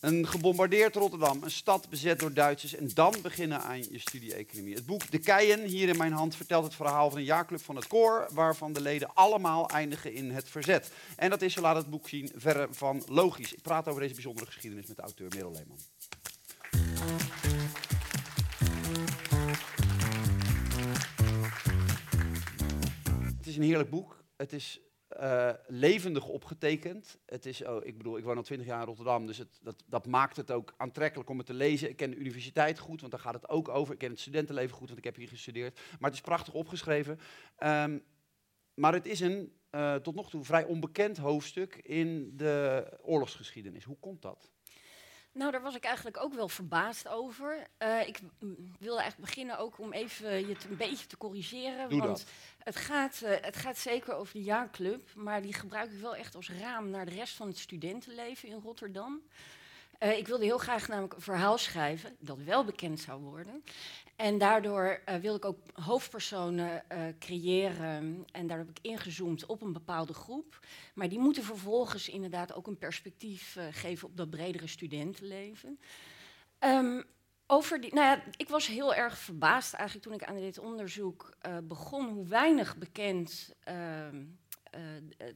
Een gebombardeerd Rotterdam, een stad bezet door Duitsers en dan beginnen aan je studie economie. Het boek De Keien, hier in mijn hand, vertelt het verhaal van een jaarclub van het koor, waarvan de leden allemaal eindigen in het verzet. En dat is, zo laat het boek zien, verre van logisch. Ik praat over deze bijzondere geschiedenis met de auteur Merel Leeman. Het is een heerlijk boek. Het is uh, levendig opgetekend. Het is, oh, ik bedoel, ik woon al twintig jaar in Rotterdam, dus het, dat, dat, maakt het ook aantrekkelijk om het te lezen. Ik ken de universiteit goed, want daar gaat het ook over. Ik ken het studentenleven goed, want ik heb hier gestudeerd. Maar het is prachtig opgeschreven. Um, maar het is een uh, tot nog toe vrij onbekend hoofdstuk in de oorlogsgeschiedenis. Hoe komt dat? Nou, daar was ik eigenlijk ook wel verbaasd over. Uh, ik wilde eigenlijk beginnen ook om even je een beetje te corrigeren. Doe want dat. Het, gaat, uh, het gaat zeker over de jaarclub, maar die gebruik ik wel echt als raam naar de rest van het studentenleven in Rotterdam. Uh, ik wilde heel graag namelijk een verhaal schrijven dat wel bekend zou worden. En daardoor uh, wil ik ook hoofdpersonen uh, creëren. En daar heb ik ingezoomd op een bepaalde groep. Maar die moeten vervolgens inderdaad ook een perspectief geven op dat bredere studentenleven. Um, over die, nou ja, ik was heel erg verbaasd eigenlijk toen ik aan dit onderzoek begon, hoe weinig bekend ehm,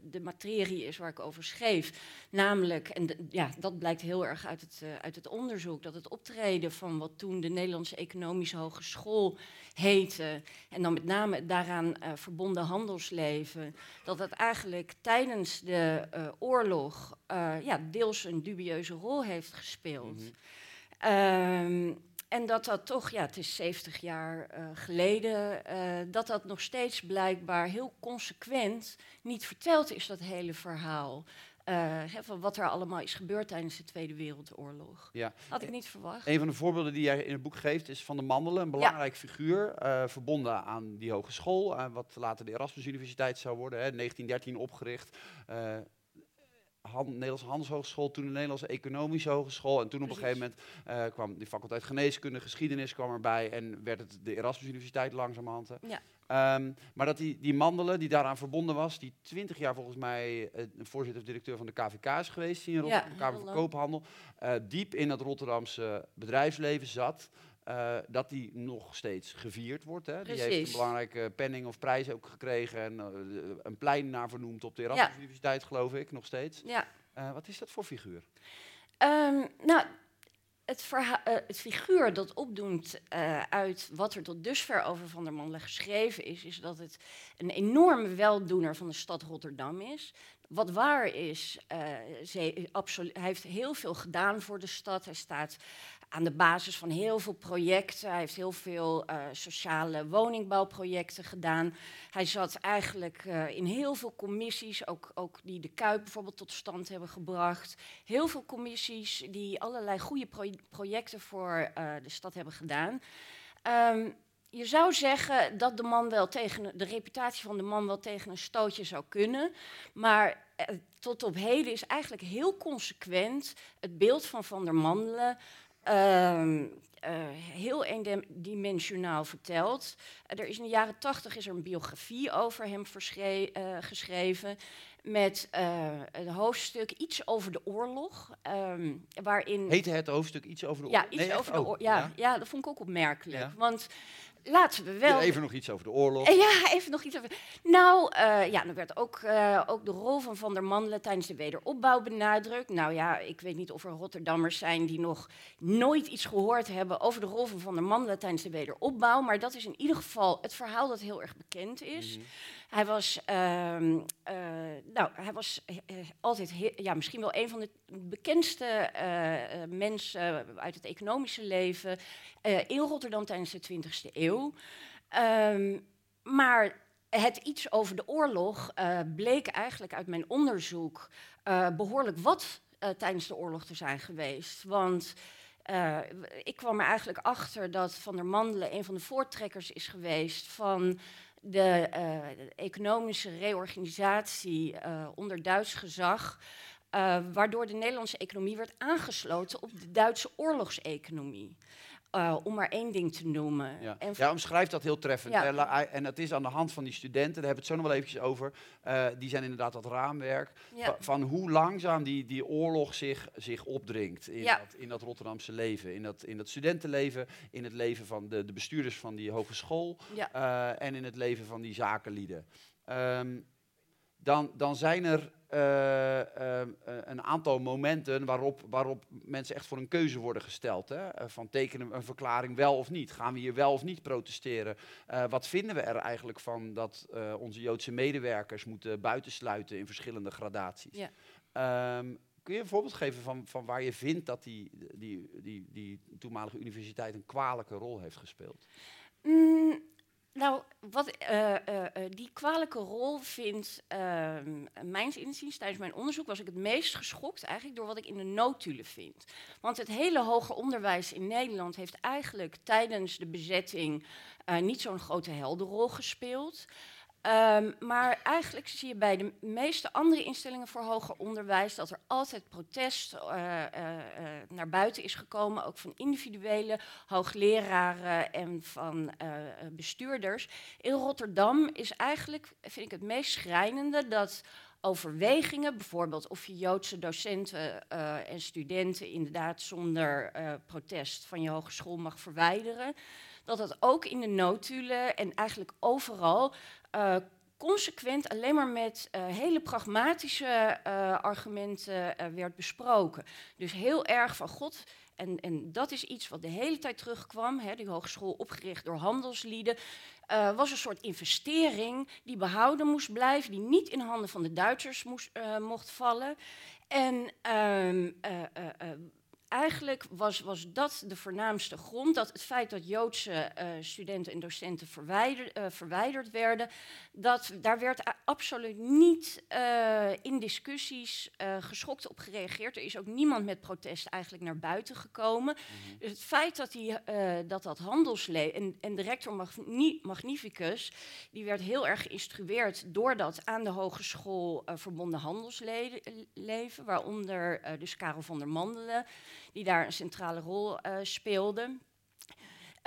de materie is waar ik over schreef. Namelijk, en ja, dat blijkt heel erg uit het, uh, uit het onderzoek, dat het optreden van wat toen de Nederlandse Economische Hogeschool heette, en dan met name het daaraan uh, verbonden handelsleven, dat dat eigenlijk tijdens de oorlog ja, deels een dubieuze rol heeft gespeeld. Mm -hmm. En dat dat toch, ja, het is 70 jaar uh, geleden, uh, dat dat nog steeds blijkbaar heel consequent niet verteld is, dat hele verhaal. Uh, van wat er allemaal is gebeurd tijdens de Tweede Wereldoorlog. Ja. Had ik niet verwacht. Een van de voorbeelden die jij in het boek geeft is Van de Mandelen, een belangrijk ja. figuur, verbonden aan die hogeschool, wat later de Erasmus Universiteit zou worden, hè, 1913 opgericht. Nederlandse Handelshogeschool, toen de Nederlandse Economische Hogeschool. En toen op een gegeven moment uh, kwam die faculteit geneeskunde, geschiedenis kwam erbij en werd het de Erasmus Universiteit langzamerhand. Ja. Um, maar dat die, die Mandelen, die daaraan verbonden was, die twintig jaar volgens mij uh, voorzitter-directeur van de KVK is geweest, in Rotterdam, ja, Kamer van Koophandel, uh, diep in het Rotterdamse bedrijfsleven zat. Uh, dat die nog steeds gevierd wordt. Hè. Die heeft een belangrijke penning of prijs ook gekregen en uh, een plein naar vernoemd op de Erasmus ja. Universiteit, geloof ik, nog steeds. Ja. Uh, wat is dat voor figuur? Um, nou, het, het, figuur dat opdoemt uit wat er tot dusver over Van der Mandelen geschreven is, is dat het een enorme weldoener van de stad Rotterdam is. Wat waar is, hij heeft heel veel gedaan voor de stad. Hij staat aan de basis van heel veel projecten. Hij heeft heel veel uh, sociale woningbouwprojecten gedaan. Hij zat eigenlijk uh, in heel veel commissies, ook, ook die de Kuip bijvoorbeeld tot stand hebben gebracht. Heel veel commissies die allerlei goede pro projecten voor de stad hebben gedaan. Um, je zou zeggen dat de man wel tegen de reputatie van de man wel tegen een stootje zou kunnen, maar tot op heden is eigenlijk heel consequent het beeld van Van der Mandelen Um, uh, heel eendimensionaal verteld. Uh, er is in de jaren tachtig is er een biografie over hem uh, geschreven met een hoofdstuk iets over de oorlog. Um, waarin Heette het hoofdstuk iets over de oorlog? Ja, iets nee, over de oorlog. Ja, ja. ja, dat vond ik ook opmerkelijk. Ja. Want laten we wel. Even nog iets over de oorlog. Ja, even nog iets over. Nou, uh, ja, er werd ook, uh, ook de rol van Van der Mandelen tijdens de wederopbouw benadrukt. Nou ja, ik weet niet of er Rotterdammers zijn die nog nooit iets gehoord hebben over de rol van Van der Mandelen tijdens de wederopbouw. Maar dat is in ieder geval het verhaal dat heel erg bekend is. Mm -hmm. Hij was, uh, nou, hij was altijd, ja, misschien wel een van de bekendste mensen uit het economische leven in Rotterdam tijdens de 20e eeuw. Um, maar het iets over de oorlog bleek eigenlijk uit mijn onderzoek behoorlijk wat tijdens de oorlog te zijn geweest. Want ik kwam er eigenlijk achter dat Van der Mandelen een van de voortrekkers is geweest van de, de economische reorganisatie onder Duits gezag. waardoor de Nederlandse economie werd aangesloten op de Duitse oorlogseconomie. Uh, om maar één ding te noemen. Ja, en ja omschrijft dat heel treffend. Ja. En dat is aan de hand van die studenten, daar hebben we het zo nog wel eventjes over. Uh, die zijn inderdaad dat raamwerk. Ja. Van hoe langzaam die, die oorlog zich, zich opdringt in, dat, in dat Rotterdamse leven. In dat, in dat studentenleven, in het leven van de, de bestuurders van die hogeschool. Uh, en in het leven van die zakenlieden. Um, dan, dan zijn er uh, uh, een aantal momenten waarop, waarop mensen echt voor een keuze worden gesteld. Hè? van tekenen een verklaring wel of niet? Gaan we hier wel of niet protesteren? wat vinden we er eigenlijk van dat onze Joodse medewerkers moeten buitensluiten in verschillende gradaties? Ja. Um, kun je een voorbeeld geven van, van waar je vindt dat die, die, die, die toenmalige universiteit een kwalijke rol heeft gespeeld? Mm, nou, wat uh, uh, die kwalijke rol vindt, uh, mijns inziens, tijdens mijn onderzoek was ik het meest geschokt eigenlijk door wat ik in de notulen vind. Want het hele hoger onderwijs in Nederland heeft eigenlijk tijdens de bezetting niet zo'n grote helderrol gespeeld. Um, maar eigenlijk zie je bij de meeste andere instellingen voor hoger onderwijs dat er altijd protest uh, uh, uh, naar buiten is gekomen, ook van individuele hoogleraren en van bestuurders. In Rotterdam is eigenlijk, vind ik het meest schrijnende, dat overwegingen, bijvoorbeeld of je Joodse docenten en studenten inderdaad zonder protest van je hogeschool mag verwijderen, dat dat ook in de notulen en eigenlijk overal uh, consequent alleen maar met uh, hele pragmatische uh, argumenten werd besproken. Dus heel erg van God. En, en dat is iets wat de hele tijd terugkwam. Hè, die hogeschool opgericht door handelslieden. was een soort investering die behouden moest blijven, die niet in handen van de Duitsers moest, mocht vallen. En um, eigenlijk was, was dat de voornaamste grond. Dat het feit dat Joodse uh, studenten en docenten verwijder, uh, verwijderd werden, dat, daar werd absoluut niet uh, in discussies geschokt op gereageerd. Er is ook niemand met protest eigenlijk naar buiten gekomen. Mm -hmm. Dus het feit dat die, dat, dat handelsleven en, en de rector Magni Magnificus, die werd heel erg geïnstrueerd door dat aan de hogeschool verbonden handelsleven, waaronder dus Karel van der Mandelen die daar een centrale rol uh, speelde.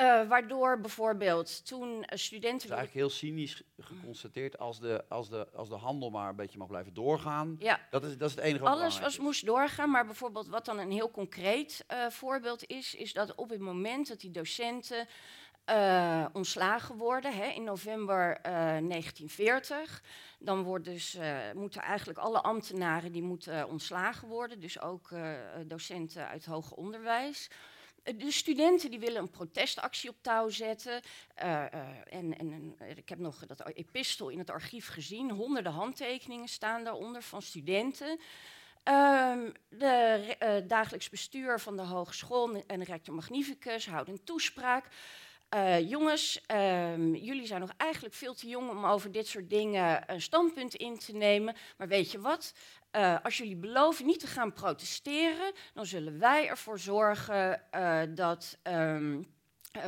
Uh, waardoor bijvoorbeeld toen studenten. Het is eigenlijk heel cynisch geconstateerd als de, als, de, als de handel maar een beetje mag blijven doorgaan. Ja. Dat, is, dat is het enige wat Alles was, moest doorgaan, maar bijvoorbeeld wat dan een heel concreet uh, voorbeeld is, is dat op het moment dat die docenten uh, ontslagen worden hè, in november 1940. Dan wordt dus, uh, moeten eigenlijk alle ambtenaren die moeten ontslagen worden, dus ook docenten uit hoger onderwijs. De studenten die willen een protestactie op touw zetten. en, en ik heb nog dat epistel in het archief gezien. Honderden handtekeningen staan daaronder van studenten. Um, de dagelijks bestuur van de hogeschool en rector Magnificus houdt een toespraak. Uh, jongens, um, jullie zijn nog eigenlijk veel te jong om over dit soort dingen een standpunt in te nemen. Maar weet je wat? Uh, als jullie beloven niet te gaan protesteren, dan zullen wij ervoor zorgen uh, dat, um,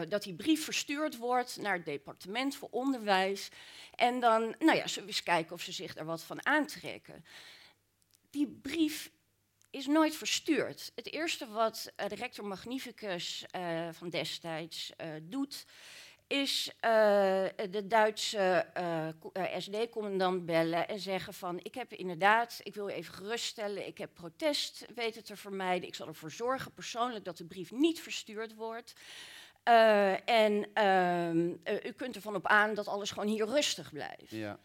dat die brief verstuurd wordt naar het departement voor onderwijs. En dan nou ja, zullen we eens kijken of ze zich daar wat van aantrekken. Die brief is nooit verstuurd. Het eerste wat uh, de rector Magnificus uh, van destijds uh, doet, is de Duitse SD-commandant bellen en zeggen van... ik heb inderdaad, ik wil even geruststellen, ik heb protest weten te vermijden. Ik zal ervoor zorgen persoonlijk dat de brief niet verstuurd wordt. en ehm, u kunt ervan op aan dat alles gewoon hier rustig blijft. Ja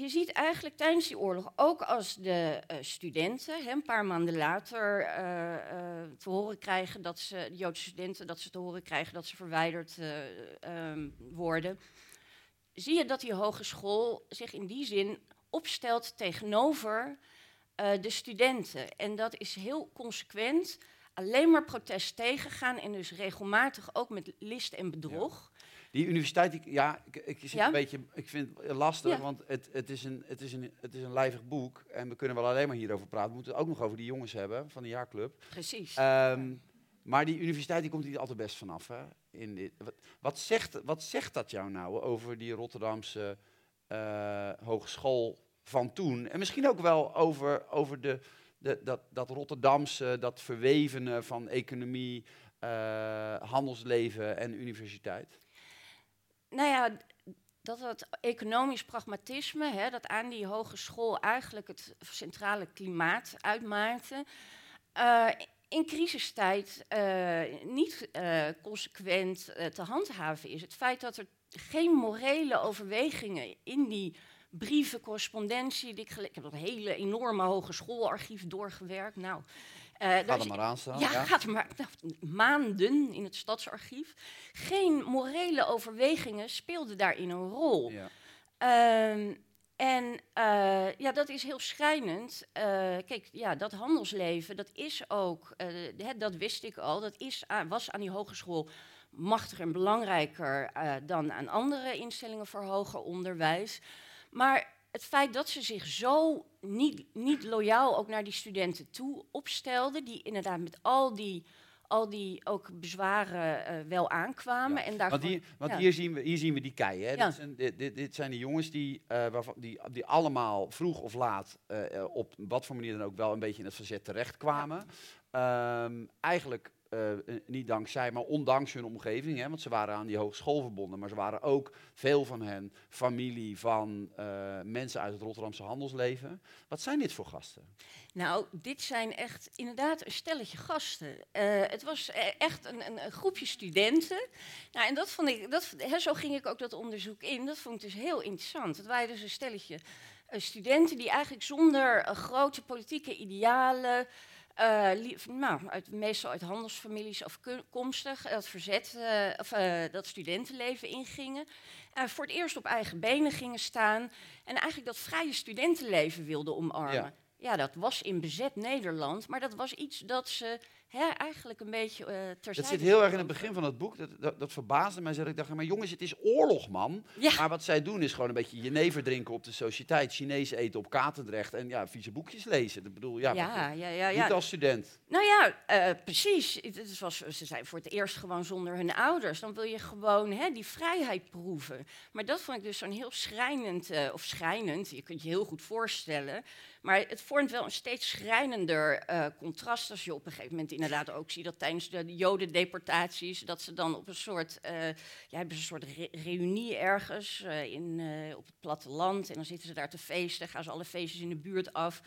je ziet eigenlijk tijdens die oorlog, ook als de uh, studenten hè, een paar maanden later uh, uh, te horen krijgen dat ze, de Joodse studenten, dat ze te horen krijgen dat ze verwijderd um, worden, zie je dat die hogeschool zich in die zin opstelt tegenover de studenten. En dat is heel consequent alleen maar protest tegengaan en dus regelmatig ook met list en bedrog. Die universiteit, ik, ja, ik, ik, zit een beetje, ik vind het lastig, want het, het, is een, het, is een, het is een lijvig boek. En we kunnen wel alleen maar hierover praten. We moeten het ook nog over die jongens hebben van de jaarclub. Precies. Um, maar die universiteit die komt niet altijd best vanaf. Hè? In dit, wat, wat, zegt, wat zegt dat jou nou over die Rotterdamse uh, hogeschool van toen? En misschien ook wel over, over de, de, dat, dat Rotterdamse, dat verwevene van economie, handelsleven en universiteit? Nou ja, dat het economisch pragmatisme, hè, dat aan die hogeschool eigenlijk het centrale klimaat uitmaakte, uh, in crisistijd uh, niet uh, consequent te handhaven is. Het feit dat er geen morele overwegingen in die brieven, correspondentie, die ik, ik heb dat hele enorme hogeschoolarchief doorgewerkt. Nou, uh, er maar aan staan. Ja, gaat er maar nou, maanden in het stadsarchief. Geen morele overwegingen speelden daarin een rol. Ja. Uh, en uh, ja, dat is heel schrijnend. Uh, kijk, ja, dat handelsleven, dat is ook, hè, dat wist ik al, dat is, was aan die hogeschool machtiger en belangrijker dan aan andere instellingen voor hoger onderwijs. Maar het feit dat ze zich zo niet, niet loyaal ook naar die studenten toe opstelden, die inderdaad met al die, al die ook bezwaren uh, wel aankwamen. En want, die, want hier, zien we, hier zien we die kei. Hè? Dit, zijn, dit, dit, dit, zijn de jongens die, uh, waarvan, die, die allemaal vroeg of laat uh, op wat voor manier dan ook wel een beetje in het verzet terechtkwamen. Um, eigenlijk uh, niet dankzij, maar ondanks hun omgeving. Hè, want ze waren aan die hogeschool verbonden. Maar ze waren ook, veel van hen, familie van uh, mensen uit het Rotterdamse handelsleven. Wat zijn dit voor gasten? Nou, dit zijn echt inderdaad een stelletje gasten. Het was echt een, een, een, groepje studenten. Nou, en dat vond ik, dat, hè, zo ging ik ook dat onderzoek in. Dat vond ik dus heel interessant. Het waren dus een stelletje studenten die eigenlijk zonder grote politieke idealen. Uh, nou, uit, meestal uit handelsfamilies afkomstig, dat verzet, uh, of uh, dat studentenleven ingingen. voor het eerst op eigen benen gingen staan en eigenlijk dat vrije studentenleven wilden omarmen. Ja. ja, dat was in bezet Nederland, maar dat was iets dat ze hè, eigenlijk een beetje uh, terzijde. Dat zit heel erg in het begin van het boek. Dat, dat, dat verbaasde mij. Ik dacht, maar jongens, het is oorlog, man. Ja. Maar wat zij doen is gewoon een beetje jenever drinken op de sociëteit. Chinees eten op Katendrecht en ja, vieze boekjes lezen. Dat bedoel, ja, ja, ja, ja, ja. niet als student. Nou ja, uh, precies. Het was, ze zijn voor het eerst gewoon zonder hun ouders. Dan wil je gewoon hè, die vrijheid proeven. Maar dat vond ik dus zo'n heel schrijnend, uh, of schrijnend, je kunt je heel goed voorstellen. Maar het vormt wel een steeds schrijnender uh, contrast als je op een gegeven moment inderdaad ook ziet dat tijdens de jodendeportaties, dat ze dan op een soort, uh, ja, hebben ze een soort re reunie ergens uh, in, op het platteland en dan zitten ze daar te feesten, gaan ze alle feestjes in de buurt af.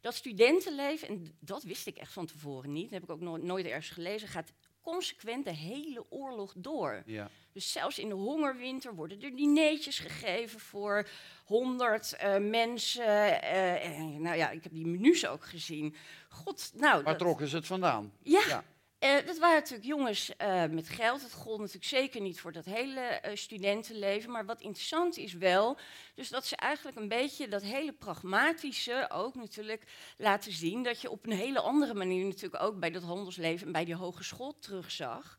Dat studentenleven, en dat wist ik echt van tevoren niet, dat heb ik ook no nooit ergens gelezen, gaat consequent de hele oorlog door. Ja. Dus zelfs in de hongerwinter worden er dineetjes gegeven voor honderd uh, mensen. Uh, nou ja, ik heb die menus ook gezien. God, nou. Waar trokken ze het vandaan? Ja. ja. Uh, dat waren natuurlijk jongens uh, met geld. Het gold natuurlijk zeker niet voor dat hele uh, studentenleven. Maar wat interessant is wel, dus dat ze eigenlijk een beetje dat hele pragmatische ook natuurlijk laten zien. Dat je op een hele andere manier natuurlijk ook bij dat handelsleven en bij die hogeschool terugzag.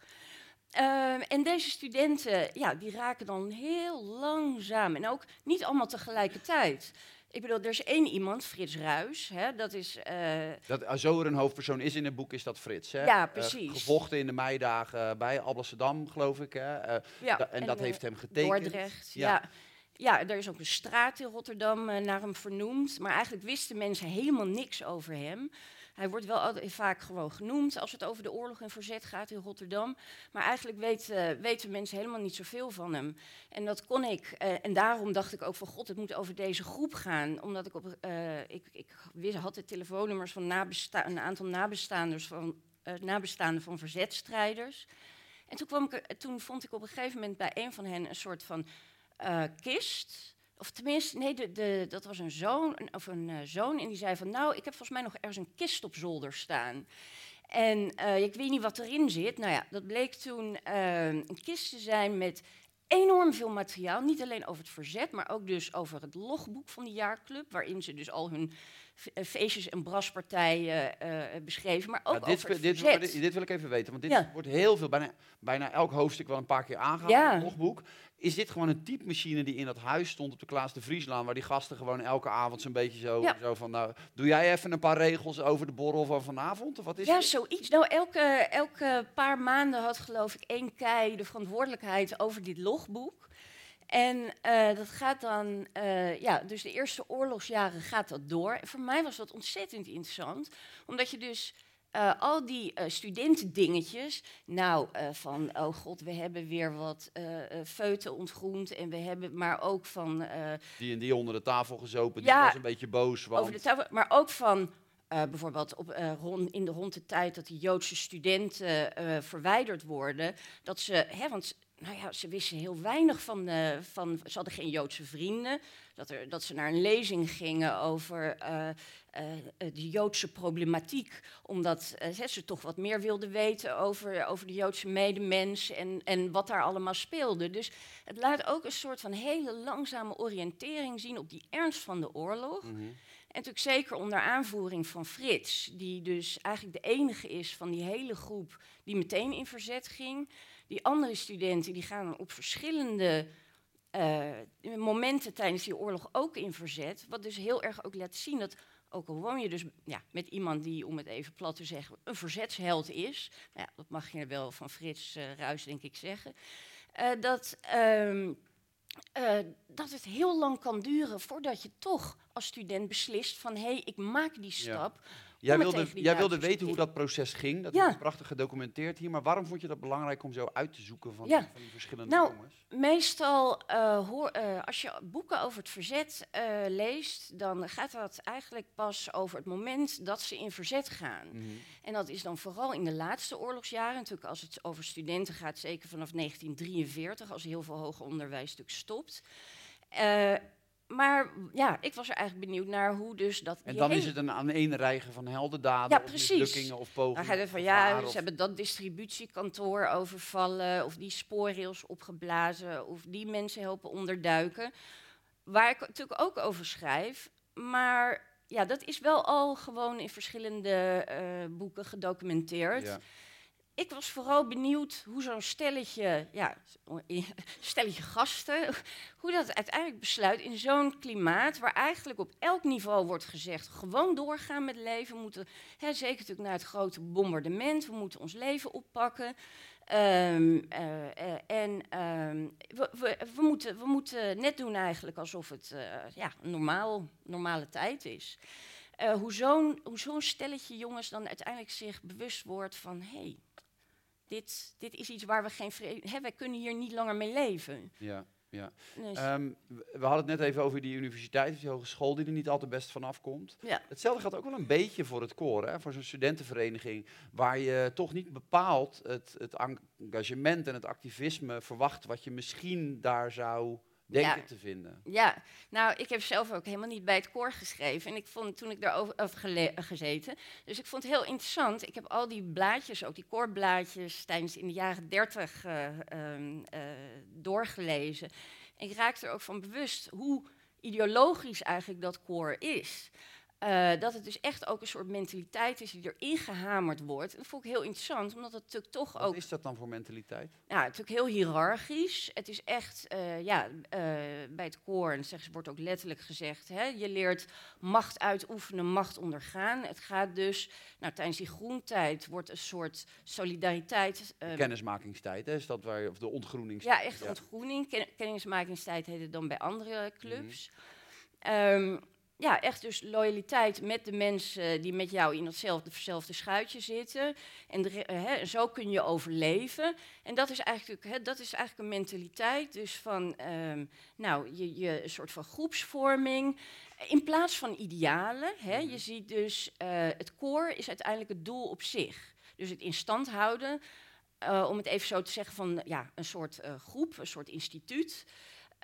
Uh, en deze studenten, ja, die raken dan heel langzaam en ook niet allemaal tegelijkertijd. Ik bedoel, er is één iemand, Frits Ruis. Hè, dat is. Uh, dat zo er een hoofdpersoon is in het boek, is dat Frits. Hè? Ja, eh, precies. Uh, gevochten in de meidagen bij Alblasserdam, geloof ik. Hè? Uh, ja, da en, dat heeft hem getekend. Dordrecht, ja. ja. Ja, er is ook een straat in Rotterdam naar hem vernoemd. Maar eigenlijk wisten mensen helemaal niks over hem. Hij wordt wel vaak gewoon genoemd als het over de oorlog en verzet gaat in Rotterdam. Maar eigenlijk uh, weten mensen helemaal niet zoveel van hem. En dat kon ik. Uh, en daarom dacht ik ook van god, het moet over deze groep gaan. Omdat ik op. Uh, ik, ik had de telefoonnummers van een aantal nabestaanders van, nabestaanden van verzetstrijders. En toen, kwam ik, toen vond ik op een gegeven moment bij een van hen een soort van kist. Of tenminste, nee, de, de, dat was een zoon, of een uh, zoon. En die zei van, nou, ik heb volgens mij nog ergens een kist op zolder staan. En uh, ik weet niet wat erin zit. Nou ja, dat bleek toen uh, een kist te zijn met enorm veel materiaal. Niet alleen over het verzet, maar ook dus over het logboek van de jaarclub. Waarin ze dus al hun feestjes en braspartijen beschreven. Maar ook ja, dit, over dit, dit, dit, wil ik even weten, want dit ja. wordt heel veel, bijna, bijna elk hoofdstuk wel een paar keer aangehaald, ja. het logboek. Is dit gewoon een typemachine die in dat huis stond op de Klaas de Vrieslaan, waar die gasten gewoon elke avond zo'n beetje zo, zo van, nou, doe jij even een paar regels over de borrel van vanavond? Of wat is ja, dit? zoiets. Nou, elke, elke paar maanden had geloof ik één kei de verantwoordelijkheid over dit logboek. En uh, dat gaat dan, uh, ja, dus de eerste oorlogsjaren gaat dat door. En voor mij was dat ontzettend interessant, omdat je dus uh, al die uh, studentendingetjes, nou, uh, van, oh god, we hebben weer wat feuten ontgroend en we hebben, maar ook van... die en die onder de tafel gezopen, ja, die was een beetje boos. Want... Over de tafel, maar ook van, bijvoorbeeld op, rond, in de rond de tijd dat die Joodse studenten verwijderd worden, dat ze, hè, want nou ja, ze wisten heel weinig van, de, van ze hadden geen Joodse vrienden, dat, er, dat ze naar een lezing gingen over de Joodse problematiek, omdat ze toch wat meer wilden weten over, over de Joodse medemens en, en wat daar allemaal speelde. Dus het laat ook een soort van hele langzame oriëntering zien op die ernst van de oorlog. Mhm. Natuurlijk zeker onder aanvoering van Frits, die dus eigenlijk de enige is van die hele groep die meteen in verzet ging. Die andere studenten die gaan op verschillende uh, momenten tijdens die oorlog ook in verzet. Wat dus heel erg ook laat zien dat, ook al woon je dus ja, met iemand die, om het even plat te zeggen, een verzetsheld is. Nou ja, dat mag je wel van Frits uh, Ruis, denk ik, zeggen. Uh, dat, um, dat het heel lang kan duren voordat je toch als student beslist van hé, hey, ik maak die stap. Ja. Jij wilde, jij wilde weten hoe dat proces ging. Dat is prachtig gedocumenteerd hier. Maar waarom vond je dat belangrijk om zo uit te zoeken van, van die verschillende nou, jongens? Meestal, uh, hoor, uh, als je boeken over het verzet uh, leest, dan gaat dat eigenlijk pas over het moment dat ze in verzet gaan. Mm -hmm. En dat is dan vooral in de laatste oorlogsjaren. Natuurlijk als het over studenten gaat, zeker vanaf 1943, als heel veel hoger onderwijs natuurlijk stopt. Maar ja, ik was er eigenlijk benieuwd naar hoe dus dat... En dan is het een aaneenrijgen van heldendaden ja, of mislukkingen of pogingen. Dan gaat het van, ja, ze hebben dat distributiekantoor overvallen... of die spoorrails opgeblazen of die mensen helpen onderduiken. Waar ik natuurlijk ook over schrijf. Maar ja, dat is wel al gewoon in verschillende uh, boeken gedocumenteerd. Ja ik was vooral benieuwd hoe zo'n stelletje, ja, stelletje gasten, hoe dat uiteindelijk besluit in zo'n klimaat waar eigenlijk op elk niveau wordt gezegd, gewoon doorgaan met leven. Moeten, hè, zeker natuurlijk na het grote bombardement, we moeten ons leven oppakken. Um, uh, uh, en um, we, moeten, we moeten net doen eigenlijk alsof het uh, ja, normaal, normale tijd is. hoe zo'n zo'n stelletje jongens dan uiteindelijk zich bewust wordt van... hé, hey, dit, dit is iets waar we geen vrede... Hè, wij kunnen hier niet langer mee leven. Ja, ja. Dus. Um, we hadden het net even over die universiteit, die hogeschool, die er niet altijd best van afkomt. Ja. Hetzelfde gaat ook wel een beetje voor het koor, hè, voor zo'n studentenvereniging, waar je toch niet bepaald het, het engagement en het activisme verwacht wat je misschien daar zou denken ja. te vinden. Ja, nou, ik heb zelf ook helemaal niet bij het koor geschreven. En ik vond toen ik daarover over gezeten. Dus ik vond het heel interessant. Ik heb al die blaadjes, ook die koorblaadjes, tijdens in de jaren dertig uh, uh, doorgelezen. En ik raakte er ook van bewust hoe ideologisch eigenlijk dat koor is. Uh, dat het dus echt ook een soort mentaliteit is die erin gehamerd wordt. Dat vond ik heel interessant, omdat het natuurlijk toch Wat ook... is dat dan voor mentaliteit? Ja, natuurlijk heel hiërarchisch. Het is echt, uh, ja, uh, bij het koor, en zeg, wordt ook letterlijk gezegd, hè, je leert macht uitoefenen, macht ondergaan. Het gaat dus, nou, tijdens die groentijd wordt een soort solidariteit... kennismakingstijd, hè? is dat waar, of de ontgroeningstijd? Ja, echt ontgroening. Ken kennismakingstijd heet het dan bij andere clubs. Mm -hmm. um, ja, echt dus loyaliteit met de mensen die met jou in hetzelfde, schuitje zitten. En de, uh, zo kun je overleven. En dat is eigenlijk, he, dat is eigenlijk een mentaliteit dus van um, nou, je, je, een soort van groepsvorming. In plaats van idealen. Hè, je ziet dus, uh, het koor is uiteindelijk het doel op zich. Dus het in stand houden, uh, om het even zo te zeggen, van ja, een soort groep, een soort instituut.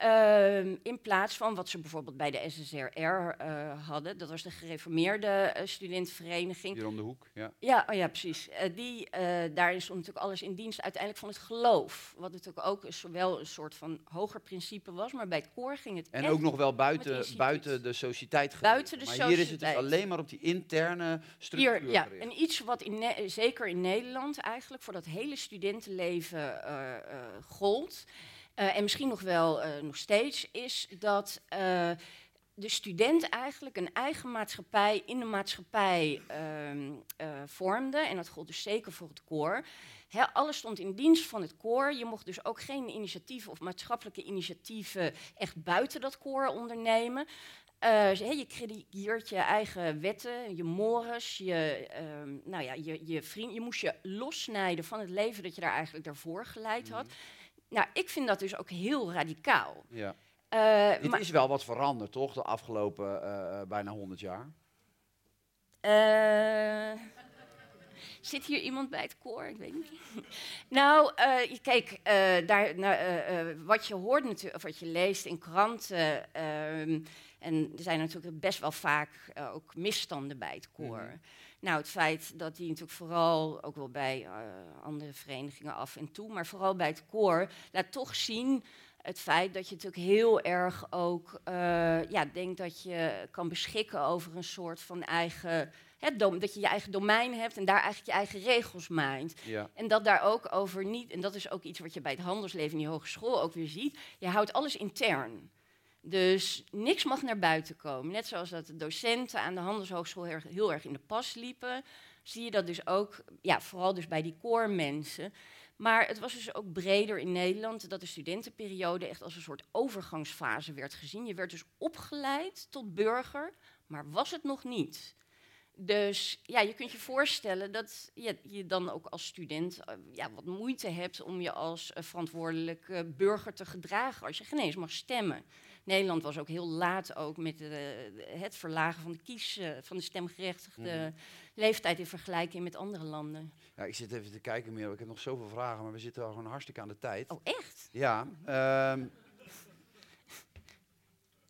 Uh, in plaats van wat ze bijvoorbeeld bij de SSRR uh, eh, hadden. Dat was de gereformeerde uh, studentenvereniging. Hier om de hoek, ja. Ja, oh ja precies. Uh, die, daarin stond natuurlijk alles in dienst uiteindelijk van het geloof. Wat natuurlijk ook zowel een soort van hoger principe was, maar bij het koor ging het En ook nog wel buiten, buiten de sociëteit. Buiten de maar sociëteit. hier is het dus alleen maar op die interne structuur hier, Ja, en iets wat in zeker in Nederland eigenlijk voor dat hele studentenleven gold... Uh, en misschien nog wel uh, nog steeds, is dat uh, de student eigenlijk een eigen maatschappij in de maatschappij ehm, vormde. En dat gold dus zeker voor het koor. He, alles stond in dienst van het koor. Je mocht dus ook geen initiatieven of maatschappelijke initiatieven echt buiten dat koor ondernemen. Je creëert je eigen wetten, je mores, je, uh, nou ja, je, je vriend. Je moest je lossnijden van het leven dat je daar eigenlijk daarvoor geleid had. Mhm. Nou, ik vind dat dus ook heel radicaal. Ja. Uh, Dit is wel wat veranderd, toch? De afgelopen uh, bijna 100 jaar. Zit hier iemand bij het koor? Ik weet niet. nou, kijk, daar, uh, wat je hoort natuurlijk, of wat je leest in kranten. Ehm, en er zijn natuurlijk best wel vaak ook misstanden bij het koor. Mhm. Nou, het feit dat die natuurlijk vooral, ook wel bij andere verenigingen af en toe, maar vooral bij het koor, laat toch zien het feit dat je natuurlijk heel erg ook ja, denkt dat je kan beschikken over een soort van eigen dat je je eigen domein hebt en daar eigenlijk je eigen regels maakt. Ja. En dat daar ook over niet, en dat is ook iets wat je bij het handelsleven in die hogeschool ook weer ziet, je houdt alles intern. Dus niks mag naar buiten komen. Net zoals dat de docenten aan de handelshogeschool heel erg, in de pas liepen, zie je dat dus ook, ja, vooral dus bij die core mensen. Maar het was dus ook breder in Nederland dat de studentenperiode echt als een soort overgangsfase werd gezien. Je werd dus opgeleid tot burger, maar was het nog niet. Dus ja, je kunt je voorstellen dat je, dan ook als student uh, ja, wat moeite hebt om je als uh, verantwoordelijke burger te gedragen als je geen eens mag stemmen. Nederland was ook heel laat ook met uh, het verlagen van de kies, van de stemgerechtigde mm. leeftijd in vergelijking met andere landen. Ja, ik zit even te kijken, meer. Ik heb nog zoveel vragen, maar we zitten al gewoon hartstikke aan de tijd. Oh, echt? Ja. Uh,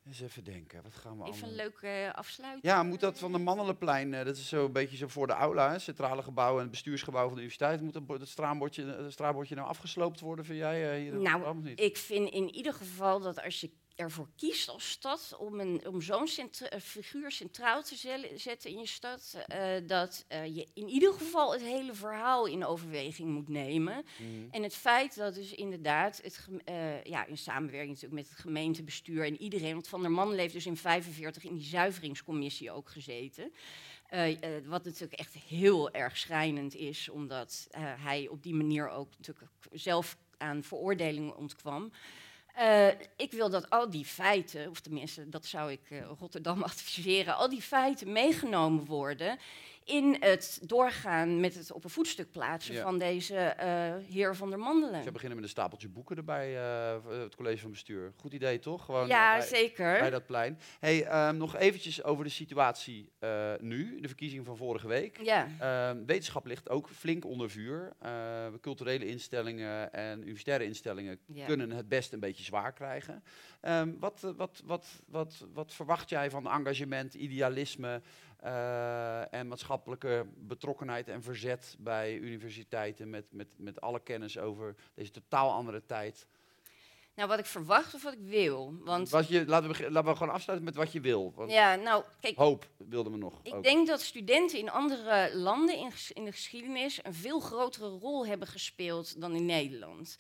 eens even denken, wat gaan we Even allemaal... een leuke uh, afsluiting. Ja, moet dat van de Mannenleplein, uh, dat is zo een beetje zo voor de aula, hè, centrale gebouw en het bestuursgebouw van de universiteit. Moet dat, het straatbordje, het straatbordje nou afgesloopt worden, vind jij uh, hier? Nou, ik vind in ieder geval dat als je ervoor kiest als stad om, een, om zo'n eh, figuur centraal te zetten in je stad, uh, dat uh, je in ieder geval het hele verhaal in overweging moet nemen. Mm. En het feit dat dus inderdaad, het, uh, ja, in samenwerking natuurlijk met het gemeentebestuur en iedereen, want Van der Man leeft dus in 45 in die zuiveringscommissie ook gezeten. wat natuurlijk echt heel erg schrijnend is, omdat hij op die manier ook natuurlijk zelf aan veroordelingen ontkwam. Uh, ik wil dat al die feiten, of tenminste dat zou ik uh, Rotterdam adviseren, al die feiten meegenomen worden in het doorgaan met het op een voetstuk plaatsen van deze uh, heer van der Mandelen. Ze beginnen met een stapeltje boeken erbij, uh, het college van bestuur. Goed idee, toch? Gewoon ja, bij, zeker. Bij dat plein. Hey, um, nog eventjes over de situatie uh, nu, de verkiezing van vorige week. Ja. Um, wetenschap ligt ook flink onder vuur. culturele instellingen en universitaire instellingen ja. kunnen het best een beetje zwaar krijgen. Um, wat, wat, wat, wat, wat verwacht jij van engagement, idealisme? Uh, en maatschappelijke betrokkenheid en verzet bij universiteiten met, met, met alle kennis over deze totaal andere tijd. Nou, wat ik verwacht of wat ik wil. Want wat je, laten, we, laten we gewoon afsluiten met wat je wil. Want ja, nou, kijk. Hoop wilden we nog. Ik ook. denk dat studenten in andere landen in, in de geschiedenis een veel grotere rol hebben gespeeld dan in Nederland.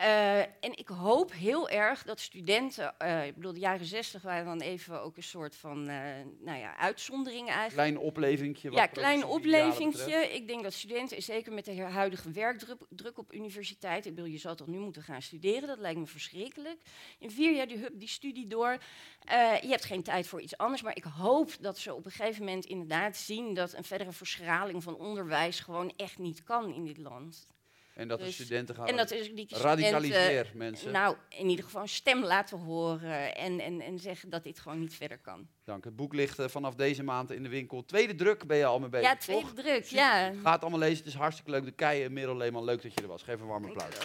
Uh, en ik hoop heel erg dat studenten, uh, ik bedoel, de jaren zestig waren dan even ook een soort van, uh, nou ja, uitzondering eigenlijk. Klein oplevingje. Ja, klein oplevingje. Ik denk dat studenten, zeker met de huidige werkdruk druk op universiteit, ik bedoel, je zou toch nu moeten gaan studeren, dat lijkt me verschrikkelijk. In vier jaar die, hup, die studie door. je hebt geen tijd voor iets anders, maar ik hoop dat ze op een gegeven moment inderdaad zien dat een verdere verschraling van onderwijs gewoon echt niet kan in dit land. En dat de dus- studenten gaan en dat is die radicaliseer mensen. Nou, in ieder geval een stem laten horen en, en, en zeggen dat dit gewoon niet verder kan. Dank. Het boek ligt uh, vanaf deze maand in de winkel. Tweede druk ben je al mee bezig, Ja, tweede druk, ja. Ga het allemaal lezen, het is hartstikke leuk. De Keien, Merel Leeman, leuk dat je er was. Geef een warm applaus.